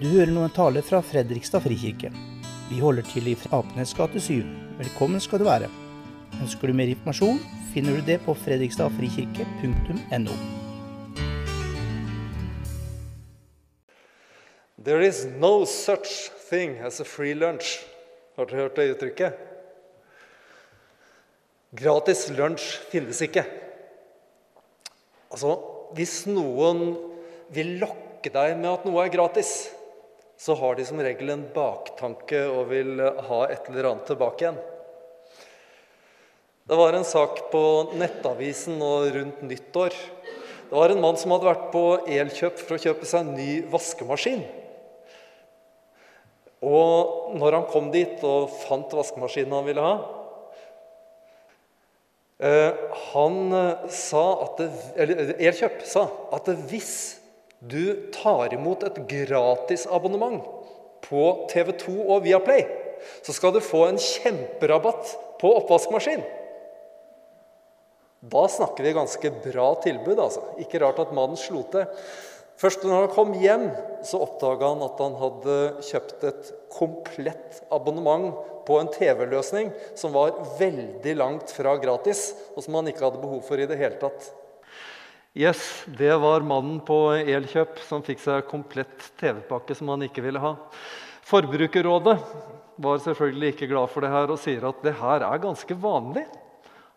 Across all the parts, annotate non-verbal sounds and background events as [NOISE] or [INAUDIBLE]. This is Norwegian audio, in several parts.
Du hører nå en tale fra Fredrikstad frikirke. Vi holder til i Apenes gate 7. Velkommen skal du være. Ønsker du mer informasjon, finner du det på fredrikstadfrikirke.no. There is no such thing as a free lunch. Har dere hørt det uttrykket? Gratis lunsj finnes ikke. Altså, hvis noen vil lokke deg med at noe er gratis, så har de som regel en baktanke og vil ha et eller annet tilbake igjen. Det var en sak på Nettavisen nå rundt nyttår. Det var en mann som hadde vært på Elkjøp for å kjøpe seg en ny vaskemaskin. Og når han kom dit og fant vaskemaskinen han ville ha eh, Han eh, sa at det, eller Elkjøp sa at hvis du tar imot et gratisabonnement på TV 2 og Viaplay, så skal du få en kjemperabatt på oppvaskmaskin. Da snakker vi ganske bra tilbud. altså. Ikke rart at mannen slo til. Først når han kom hjem, så oppdaga han at han hadde kjøpt et komplett abonnement på en TV-løsning som var veldig langt fra gratis, og som han ikke hadde behov for i det hele tatt. Yes, det var mannen på Elkjøp som fikk seg komplett TV-pakke som han ikke ville ha. Forbrukerrådet var selvfølgelig ikke glad for det her og sier at det her er ganske vanlig.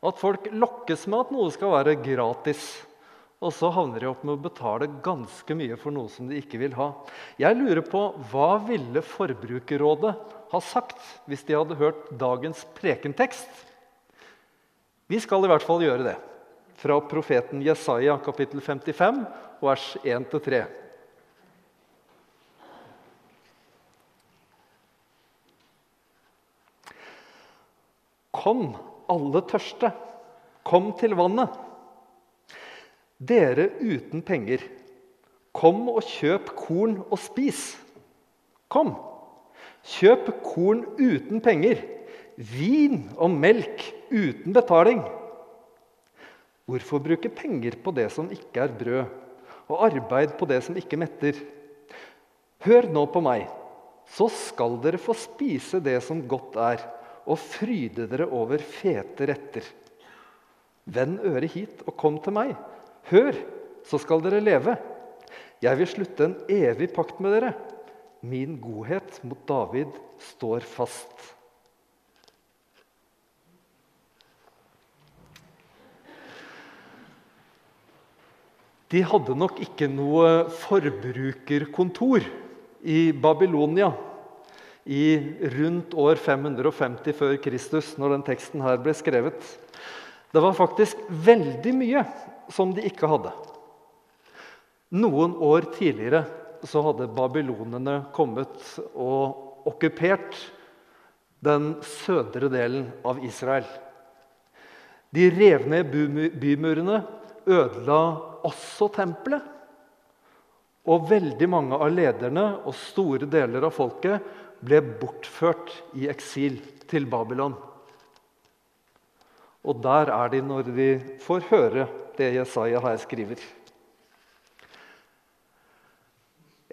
At folk lokkes med at noe skal være gratis. Og så havner de opp med å betale ganske mye for noe som de ikke vil ha. Jeg lurer på hva ville Forbrukerrådet ha sagt hvis de hadde hørt dagens prekentekst? Vi skal i hvert fall gjøre det. Fra profeten Jesaja kapittel 55, vers 1-3. Kom, alle tørste, kom til vannet. Dere uten penger, kom og kjøp korn og spis. Kom, kjøp korn uten penger, vin og melk uten betaling. Hvorfor bruke penger på det som ikke er brød, og arbeid på det som ikke metter? Hør nå på meg, så skal dere få spise det som godt er, og fryde dere over fete retter. Vend øret hit og kom til meg. Hør, så skal dere leve. Jeg vil slutte en evig pakt med dere. Min godhet mot David står fast. De hadde nok ikke noe forbrukerkontor i Babylonia i rundt år 550 før Kristus, når den teksten her ble skrevet. Det var faktisk veldig mye som de ikke hadde. Noen år tidligere så hadde babylonene kommet og okkupert den sødre delen av Israel. De rev ned bymurene, ødela også tempelet. Og veldig mange av lederne og store deler av folket ble bortført i eksil til Babylon. Og der er de når de får høre det Jesaja her skriver.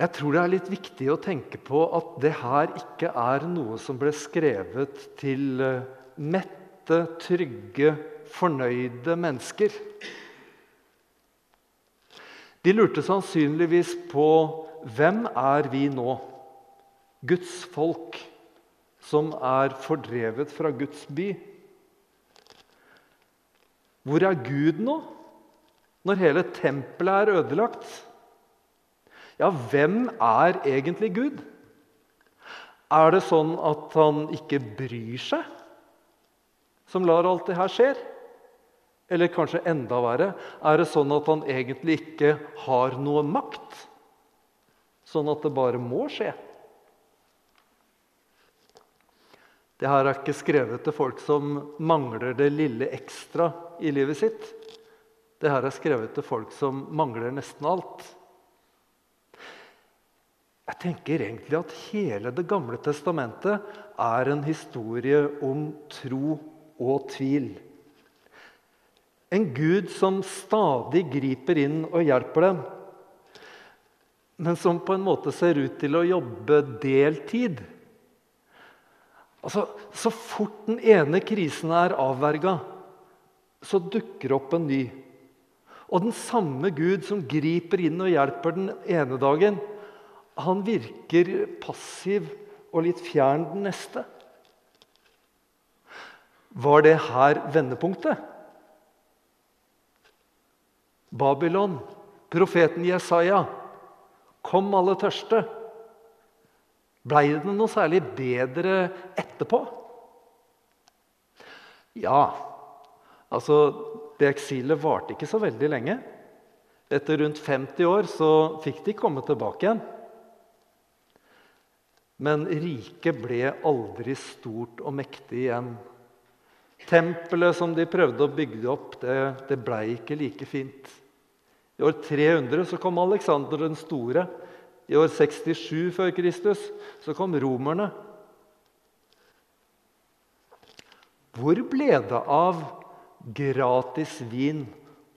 Jeg tror det er litt viktig å tenke på at det her ikke er noe som ble skrevet til eh, mette, trygge, fornøyde mennesker. De lurte sannsynligvis på hvem er vi nå? Guds folk som er fordrevet fra Guds by. Hvor er Gud nå, når hele tempelet er ødelagt? Ja, hvem er egentlig Gud? Er det sånn at han ikke bryr seg, som lar alt det her skje? Eller kanskje enda verre, er det sånn at han egentlig ikke har noe makt? Sånn at det bare må skje? Det her er ikke skrevet til folk som mangler det lille ekstra i livet sitt. Det her er skrevet til folk som mangler nesten alt. Jeg tenker egentlig at hele Det gamle testamentet er en historie om tro og tvil. En Gud som stadig griper inn og hjelper dem. men som på en måte ser ut til å jobbe deltid. Altså, Så fort den ene krisen er avverga, så dukker opp en ny. Og den samme Gud som griper inn og hjelper den ene dagen, han virker passiv og litt fjern den neste. Var det her vendepunktet? Babylon, profeten Jesaja. Kom, alle tørste. Blei det noe særlig bedre etterpå? Ja, altså Det eksilet varte ikke så veldig lenge. Etter rundt 50 år så fikk de komme tilbake igjen. Men riket ble aldri stort og mektig igjen. Tempelet som de prøvde å bygge opp, det, det blei ikke like fint. I år 300 så kom Aleksander den store. I år 67 før Kristus så kom romerne. Hvor ble det av gratis vin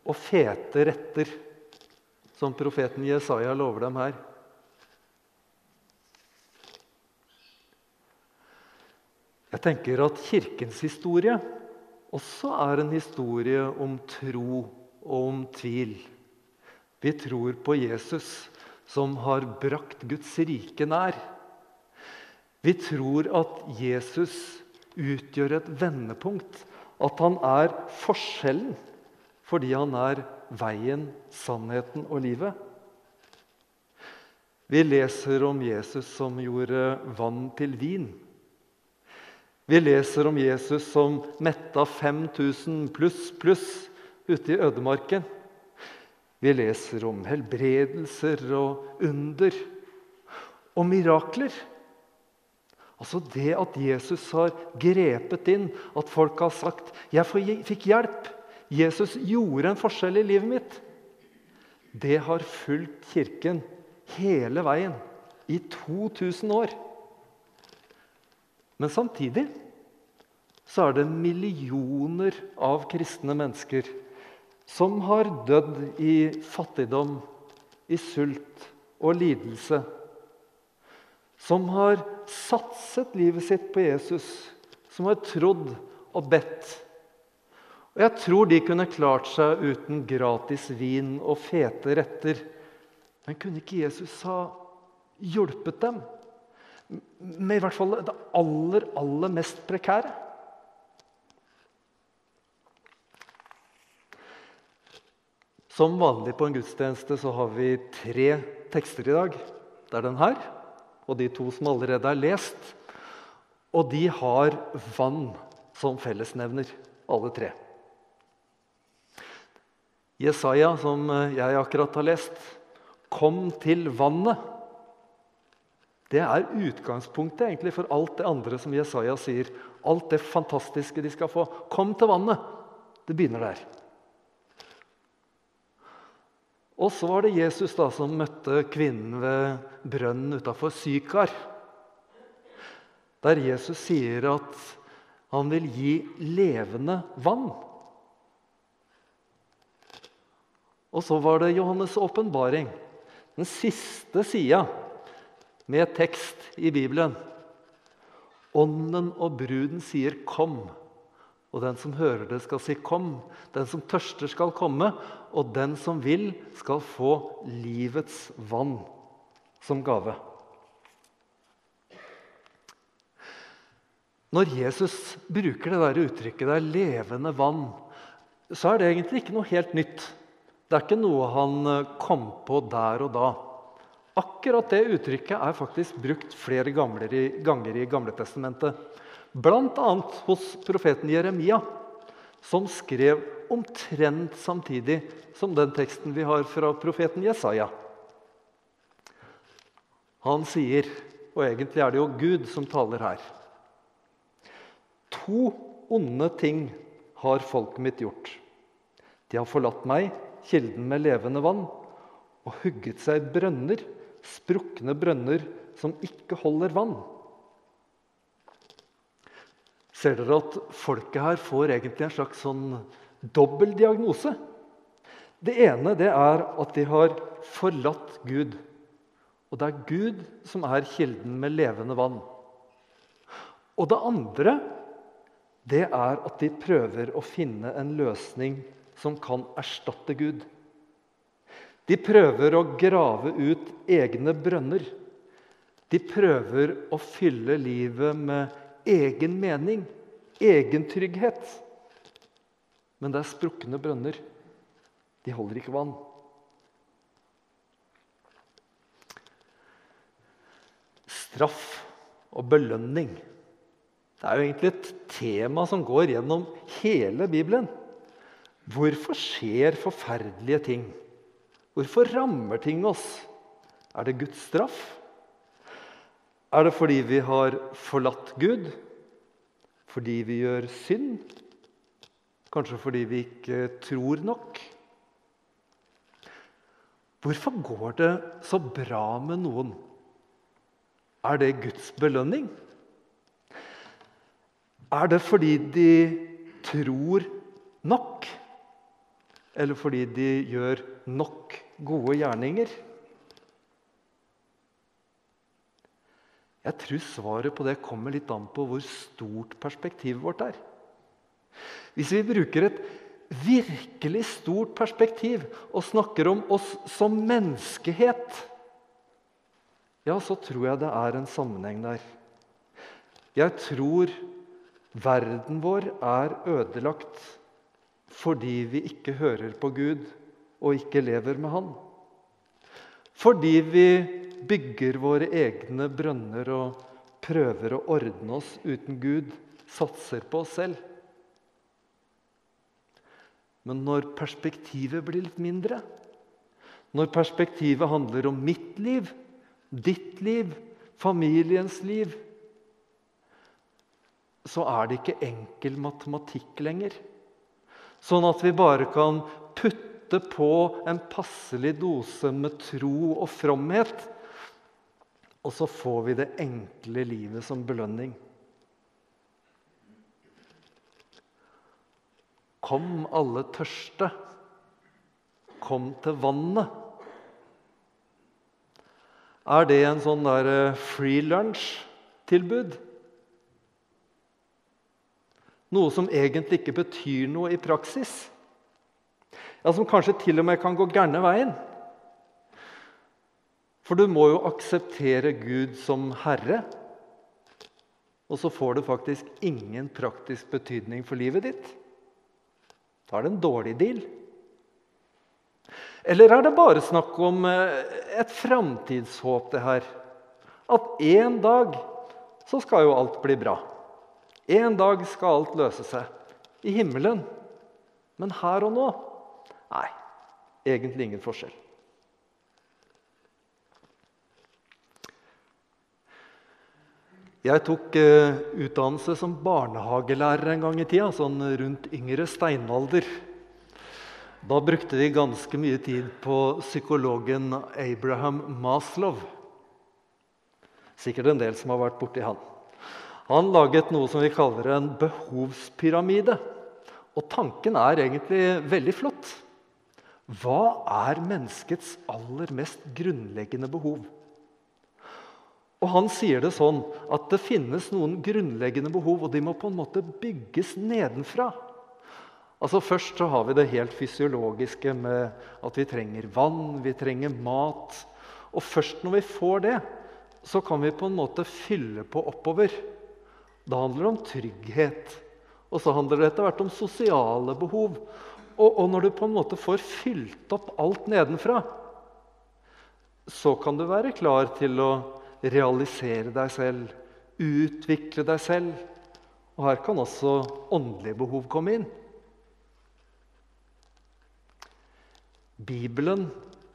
og fete retter, som profeten Jesaja lover dem her? Jeg tenker at Kirkens historie også er en historie om tro og om tvil. Vi tror på Jesus som har brakt Guds rike nær. Vi tror at Jesus utgjør et vendepunkt, at han er forskjellen fordi han er veien, sannheten og livet. Vi leser om Jesus som gjorde vann til vin. Vi leser om Jesus som metta 5000 pluss pluss ute i ødemarken. Vi leser om helbredelser og under og mirakler. Altså det at Jesus har grepet inn, at folk har sagt 'Jeg fikk hjelp'. Jesus gjorde en forskjell i livet mitt. Det har fulgt Kirken hele veien i 2000 år. Men samtidig så er det millioner av kristne mennesker som har dødd i fattigdom, i sult og lidelse. Som har satset livet sitt på Jesus, som har trodd og bedt. Og Jeg tror de kunne klart seg uten gratis vin og fete retter. Men kunne ikke Jesus ha hjulpet dem med i hvert fall det aller, aller mest prekære? Som vanlig på en gudstjeneste så har vi tre tekster i dag. Det er den her og de to som allerede er lest. Og de har vann som fellesnevner, alle tre. Jesaja, som jeg akkurat har lest, 'Kom til vannet'. Det er utgangspunktet egentlig for alt det andre som Jesaja sier. Alt det fantastiske de skal få. Kom til vannet. Det begynner der. Og så var det Jesus da som møtte kvinnen ved brønnen utafor Sykar. Der Jesus sier at han vil gi levende vann. Og så var det Johannes' åpenbaring, den siste sida med tekst i Bibelen. Ånden og bruden sier 'kom'. Og den som hører det, skal si 'kom'. Den som tørster, skal komme. Og den som vil, skal få livets vann som gave. Når Jesus bruker det der uttrykket det er 'levende vann', så er det egentlig ikke noe helt nytt. Det er ikke noe han eh, kom på der og da. Akkurat det uttrykket er faktisk brukt flere ganger i, ganger i Gamletestamentet. Bl.a. hos profeten Jeremia, som skrev omtrent samtidig som den teksten vi har fra profeten Jesaja. Han sier, og egentlig er det jo Gud som taler her To onde ting har folket mitt gjort. De har forlatt meg, kilden med levende vann, og hugget seg brønner, sprukne brønner som ikke holder vann. Ser dere at folket her får egentlig en slags sånn dobbel? Det ene det er at de har forlatt Gud. Og det er Gud som er kilden med levende vann. Og det andre det er at de prøver å finne en løsning som kan erstatte Gud. De prøver å grave ut egne brønner. De prøver å fylle livet med egen mening, egen trygghet. Men det er sprukne brønner. De holder ikke vann. Straff og belønning det er jo egentlig et tema som går gjennom hele Bibelen. Hvorfor skjer forferdelige ting? Hvorfor rammer ting oss? Er det Guds straff? Er det fordi vi har forlatt Gud? Fordi vi gjør synd? Kanskje fordi vi ikke tror nok? Hvorfor går det så bra med noen? Er det Guds belønning? Er det fordi de tror nok? Eller fordi de gjør nok gode gjerninger? Jeg tror svaret på det kommer litt an på hvor stort perspektivet vårt er. Hvis vi bruker et virkelig stort perspektiv og snakker om oss som menneskehet, ja, så tror jeg det er en sammenheng der. Jeg tror Verden vår er ødelagt fordi vi ikke hører på Gud og ikke lever med Han. Fordi vi bygger våre egne brønner og prøver å ordne oss uten Gud, satser på oss selv. Men når perspektivet blir litt mindre, når perspektivet handler om mitt liv, ditt liv, familiens liv, så er det ikke enkel matematikk lenger. Sånn at vi bare kan putte på en passelig dose med tro og fromhet, og så får vi det enkle livet som belønning. Kom, alle tørste. Kom til vannet. Er det en sånn der eh, free lunch-tilbud? Noe som egentlig ikke betyr noe i praksis. Ja, Som kanskje til og med kan gå gærne veien. For du må jo akseptere Gud som herre. Og så får det faktisk ingen praktisk betydning for livet ditt. Da er det en dårlig deal. Eller er det bare snakk om eh, et framtidshåp, det her? At en dag så skal jo alt bli bra. En dag skal alt løse seg i himmelen. Men her og nå nei, egentlig ingen forskjell. Jeg tok uh, utdannelse som barnehagelærer en gang i tida, sånn rundt yngre steinalder. Da brukte vi ganske mye tid på psykologen Abraham Maslow. Sikkert en del som har vært borti han. Han laget noe som vi kaller en behovspyramide. Og tanken er egentlig veldig flott. Hva er menneskets aller mest grunnleggende behov? Og Han sier det sånn at det finnes noen grunnleggende behov, og de må på en måte bygges nedenfra. Altså Først så har vi det helt fysiologiske med at vi trenger vann, vi trenger mat. Og først når vi får det, så kan vi på en måte fylle på oppover. Da handler det om trygghet. Og så handler det etter hvert om sosiale behov. Og, og, når du på en måte får fylt opp alt nedenfra, så kan du være klar til å realisere deg selv, utvikle deg selv. Og her kan også åndelige behov komme inn. Bibelen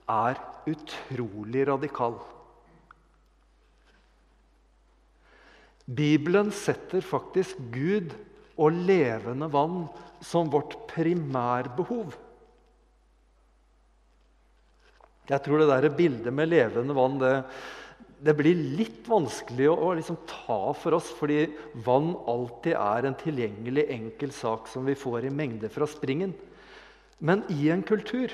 er utrolig radikal. Bibelen setter faktisk Gud og levende vann som vårt primærbehov. Jeg tror det der bildet med levende vann det, det blir litt vanskelig å, å liksom ta for oss, fordi vann alltid er en tilgjengelig, enkel sak som vi får i mengde fra springen. Men i en kultur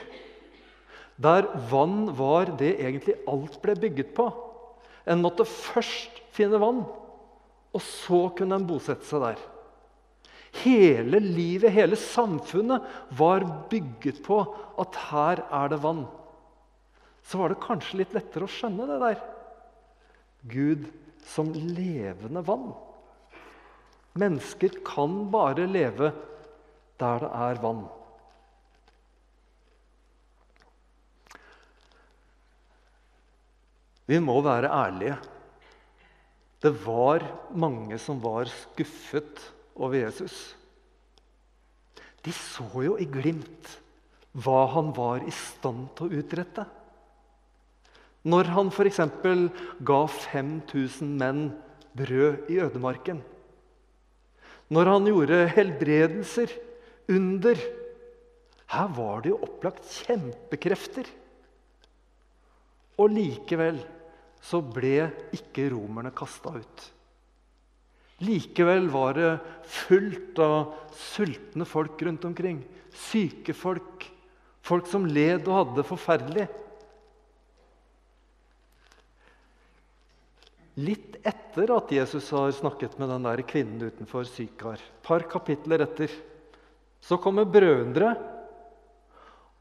Der vann var det egentlig alt ble bygget på. En måtte først finne vann, og så kunne en bosette seg der. Hele livet, hele samfunnet, var bygget på at her er det vann. Så var det kanskje litt lettere å skjønne det der. Gud som levende vann. Mennesker kan bare leve der det er vann. Vi må være ærlige. Det var mange som var skuffet over Jesus. De så jo i glimt hva han var i stand til å utrette. Når han f.eks. ga 5000 menn brød i ødemarken. Når han gjorde helbredelser, under. Her var det jo opplagt kjempekrefter. Og likevel så ble ikke romerne kasta ut. Likevel var det fullt av sultne folk rundt omkring. Syke folk. Folk som led og hadde det forferdelig. Litt etter at Jesus har snakket med den der kvinnen utenfor Sykar, et par kapitler etter, så kommer brødre,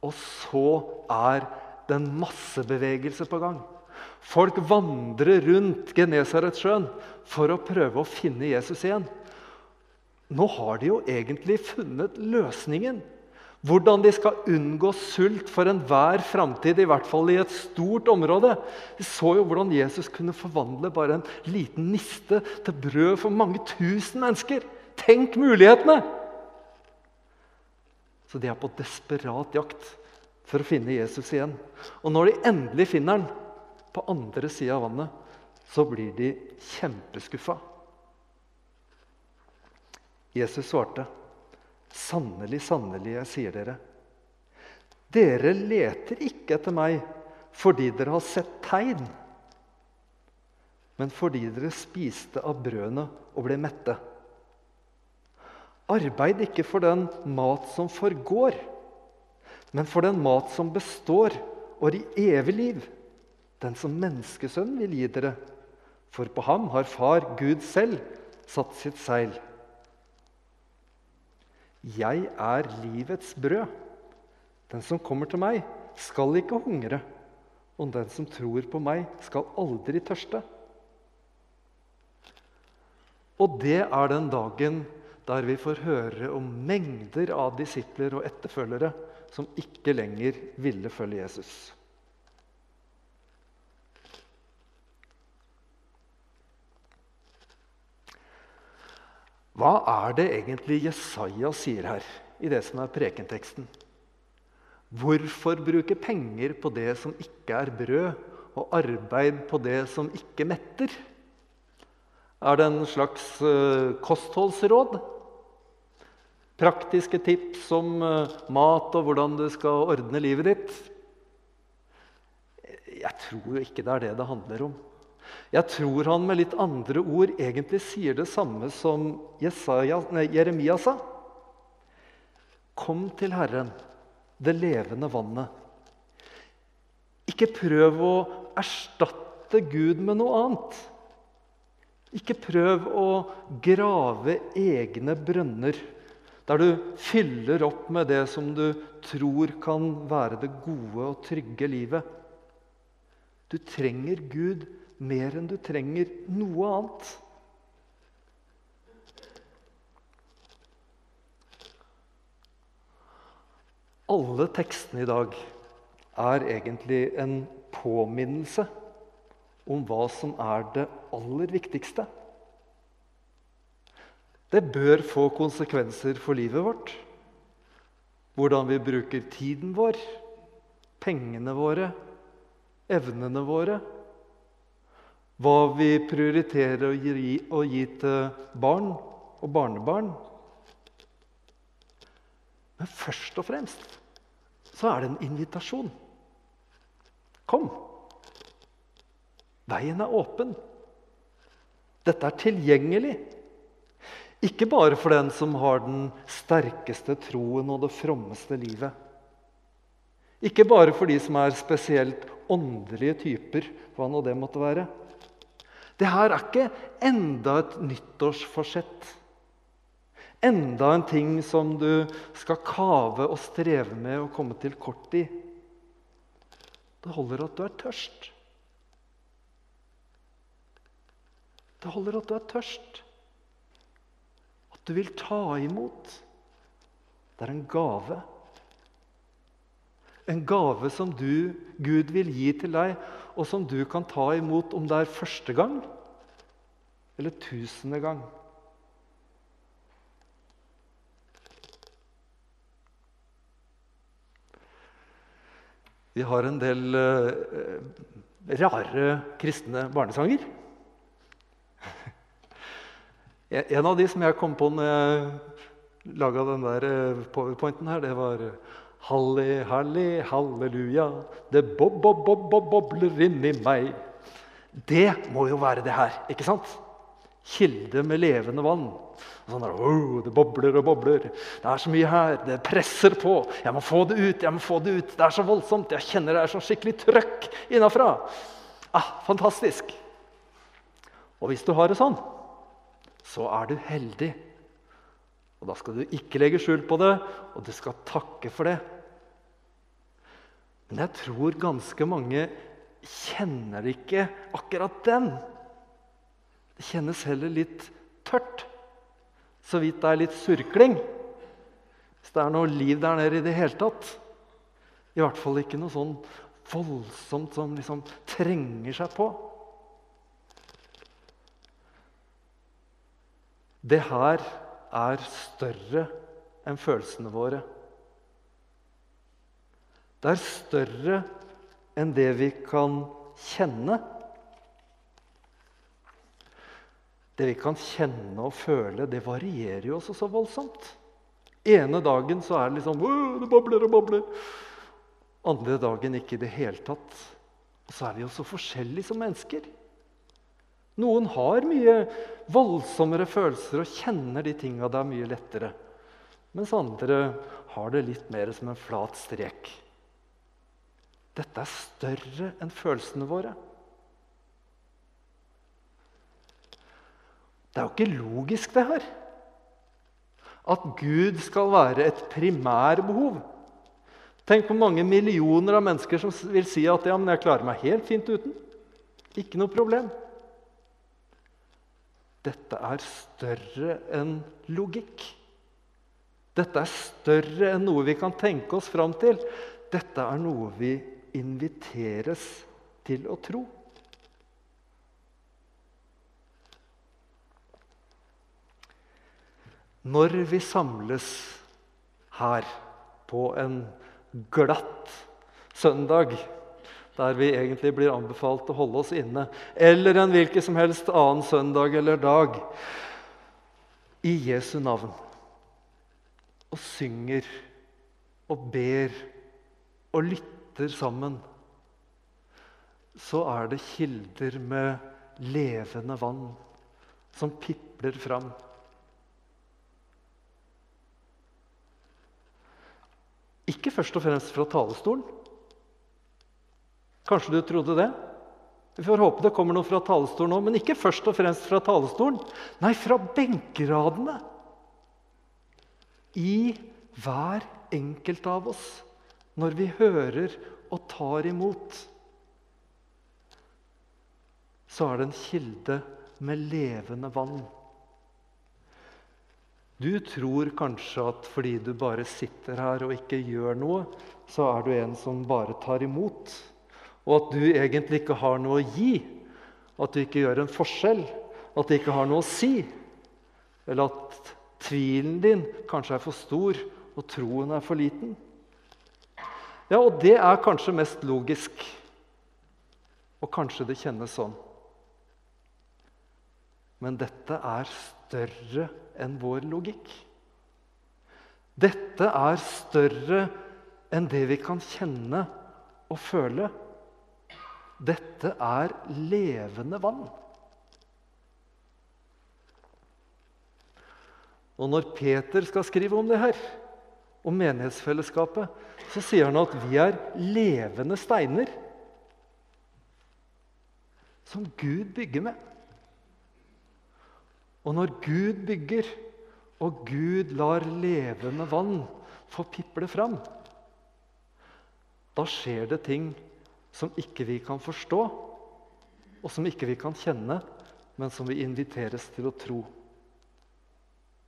og så er det en massebevegelse på gang. Folk vandrer rundt Genesaretsjøen for å prøve å finne Jesus igjen. Nå har de jo egentlig funnet løsningen. Hvordan de skal unngå sult for enhver framtid, i hvert fall i et stort område. Vi så jo hvordan Jesus kunne forvandle bare en liten niste til brød for mange tusen mennesker. Tenk mulighetene! Så de er på desperat jakt for å finne Jesus igjen. Og når de endelig finner han på andre sida av vannet, så blir de kjempeskuffa. Jesus svarte, 'Sannelig, sannelig, jeg sier dere:" Dere leter ikke etter meg fordi dere har sett tegn, men fordi dere spiste av brødene og ble mette. Arbeid ikke for den mat som forgår, men for den mat som består og i evig liv, den som menneskesønnen vil gi dere. For på ham har Far, Gud selv, satt sitt seil. Jeg er livets brød. Den som kommer til meg, skal ikke hungre. Og den som tror på meg, skal aldri tørste. Og det er den dagen der vi får høre om mengder av disipler og etterfølgere som ikke lenger ville følge Jesus. Hva er det egentlig Jesaja sier her i det som er prekenteksten? Hvorfor bruke penger på det som ikke er brød, og arbeid på det som ikke metter? Er det en slags uh, kostholdsråd? Praktiske tips om uh, mat og hvordan du skal ordne livet ditt? Jeg tror ikke det er det det handler om. Jeg tror han med litt andre ord egentlig sier det samme som Jesaja, nei, Jeremia sa. Kom til Herren, det levende vannet. Ikke prøv å erstatte Gud med noe annet. Ikke prøv å grave egne brønner der du fyller opp med det som du tror kan være det gode og trygge livet. Du trenger Gud mer enn du trenger noe annet. Alle tekstene i dag er egentlig en påminnelse om hva som er det aller viktigste. Det bør få konsekvenser for livet vårt. Hvordan vi bruker tiden vår, pengene våre, evnene våre hva vi prioriterer å gi, å gi til barn og barnebarn. Men først og fremst så er det en invitasjon. Kom! Veien er åpen. Dette er tilgjengelig. Ikke bare for den som har den sterkeste troen og det frommeste livet. Ikke bare for de som er spesielt åndelige typer, hva nå det måtte være. Det her er ikke enda et nyttårsforsett. Enda en ting som du skal kave og streve med å komme til kort i. Det holder at du er tørst. Det holder at du er tørst. At du vil ta imot. Det er en gave. En gave som du, Gud vil gi til deg, og som du kan ta imot om det er første gang eller tusende gang. Vi har en del uh, rare kristne barnesanger. [LAUGHS] En av de som jeg kom på når jeg laga den der eh, powerpointen her, det var Halli, halli, halleluja, det bob-bob-bob-bobler inni meg. Det må jo være det her, ikke sant? Kilde med levende vann. Sånn der, oh, det bobler og bobler. Det er så mye her. Det presser på. Jeg må få det ut. jeg må få Det ut. Det er så voldsomt. Jeg kjenner det er så skikkelig trøkk innafra. Ah, fantastisk. Og hvis du har det sånn, så er du heldig. Og Da skal du ikke legge skjul på det, og du skal takke for det. Men jeg tror ganske mange kjenner ikke akkurat den. Det kjennes heller litt tørt. Så vidt det er litt surkling. Hvis det er noe liv der nede i det hele tatt. I hvert fall ikke noe sånn voldsomt som liksom trenger seg på. Det her er større enn følelsene våre. Det er større enn det vi kan kjenne. Det vi kan kjenne og føle, det varierer jo også så voldsomt. Ene dagen så er det liksom det bobler og bobler. Andre dagen ikke i det hele tatt. Og så er vi jo så forskjellige som mennesker. Noen har mye voldsommere følelser og kjenner de tinga der mye lettere. Mens andre har det litt mer som en flat strek. Dette er større enn følelsene våre. Det er jo ikke logisk, det her. At Gud skal være et primærbehov. Tenk på mange millioner av mennesker som vil si at ja, men jeg klarer meg helt fint uten. Ikke noe problem. Dette er større enn logikk. Dette er større enn noe vi kan tenke oss fram til. Dette er noe vi inviteres til å tro. Når vi samles her på en glatt søndag der vi egentlig blir anbefalt å holde oss inne, eller en hvilken som helst annen søndag eller dag, i Jesu navn, og synger og ber og lytter sammen, så er det kilder med levende vann som pipler fram. Ikke først og fremst fra talerstolen. Kanskje du trodde det? Vi får håpe det kommer noe fra talerstolen òg, men ikke først og fremst fra talerstolen. Nei, fra benkeradene. I hver enkelt av oss når vi hører og tar imot. Så er det en kilde med levende vann. Du tror kanskje at fordi du bare sitter her og ikke gjør noe, så er du en som bare tar imot og at du egentlig ikke har noe å gi, at du ikke gjør en forskjell, at det ikke har noe å si, eller at tvilen din kanskje er for stor og troen er for liten. Ja, og det er kanskje mest logisk, og kanskje det kjennes sånn. Men dette er større enn vår logikk. Dette er større enn det vi kan kjenne og føle. Dette er levende vann. Og når Peter skal skrive om det her, og menighetsfellesskapet, så sier han at vi er levende steiner som Gud bygger med. Og når Gud bygger, og Gud lar levende vann få piple fram, da skjer det ting som ikke vi kan forstå, og som ikke vi kan kjenne, men som vi inviteres til å tro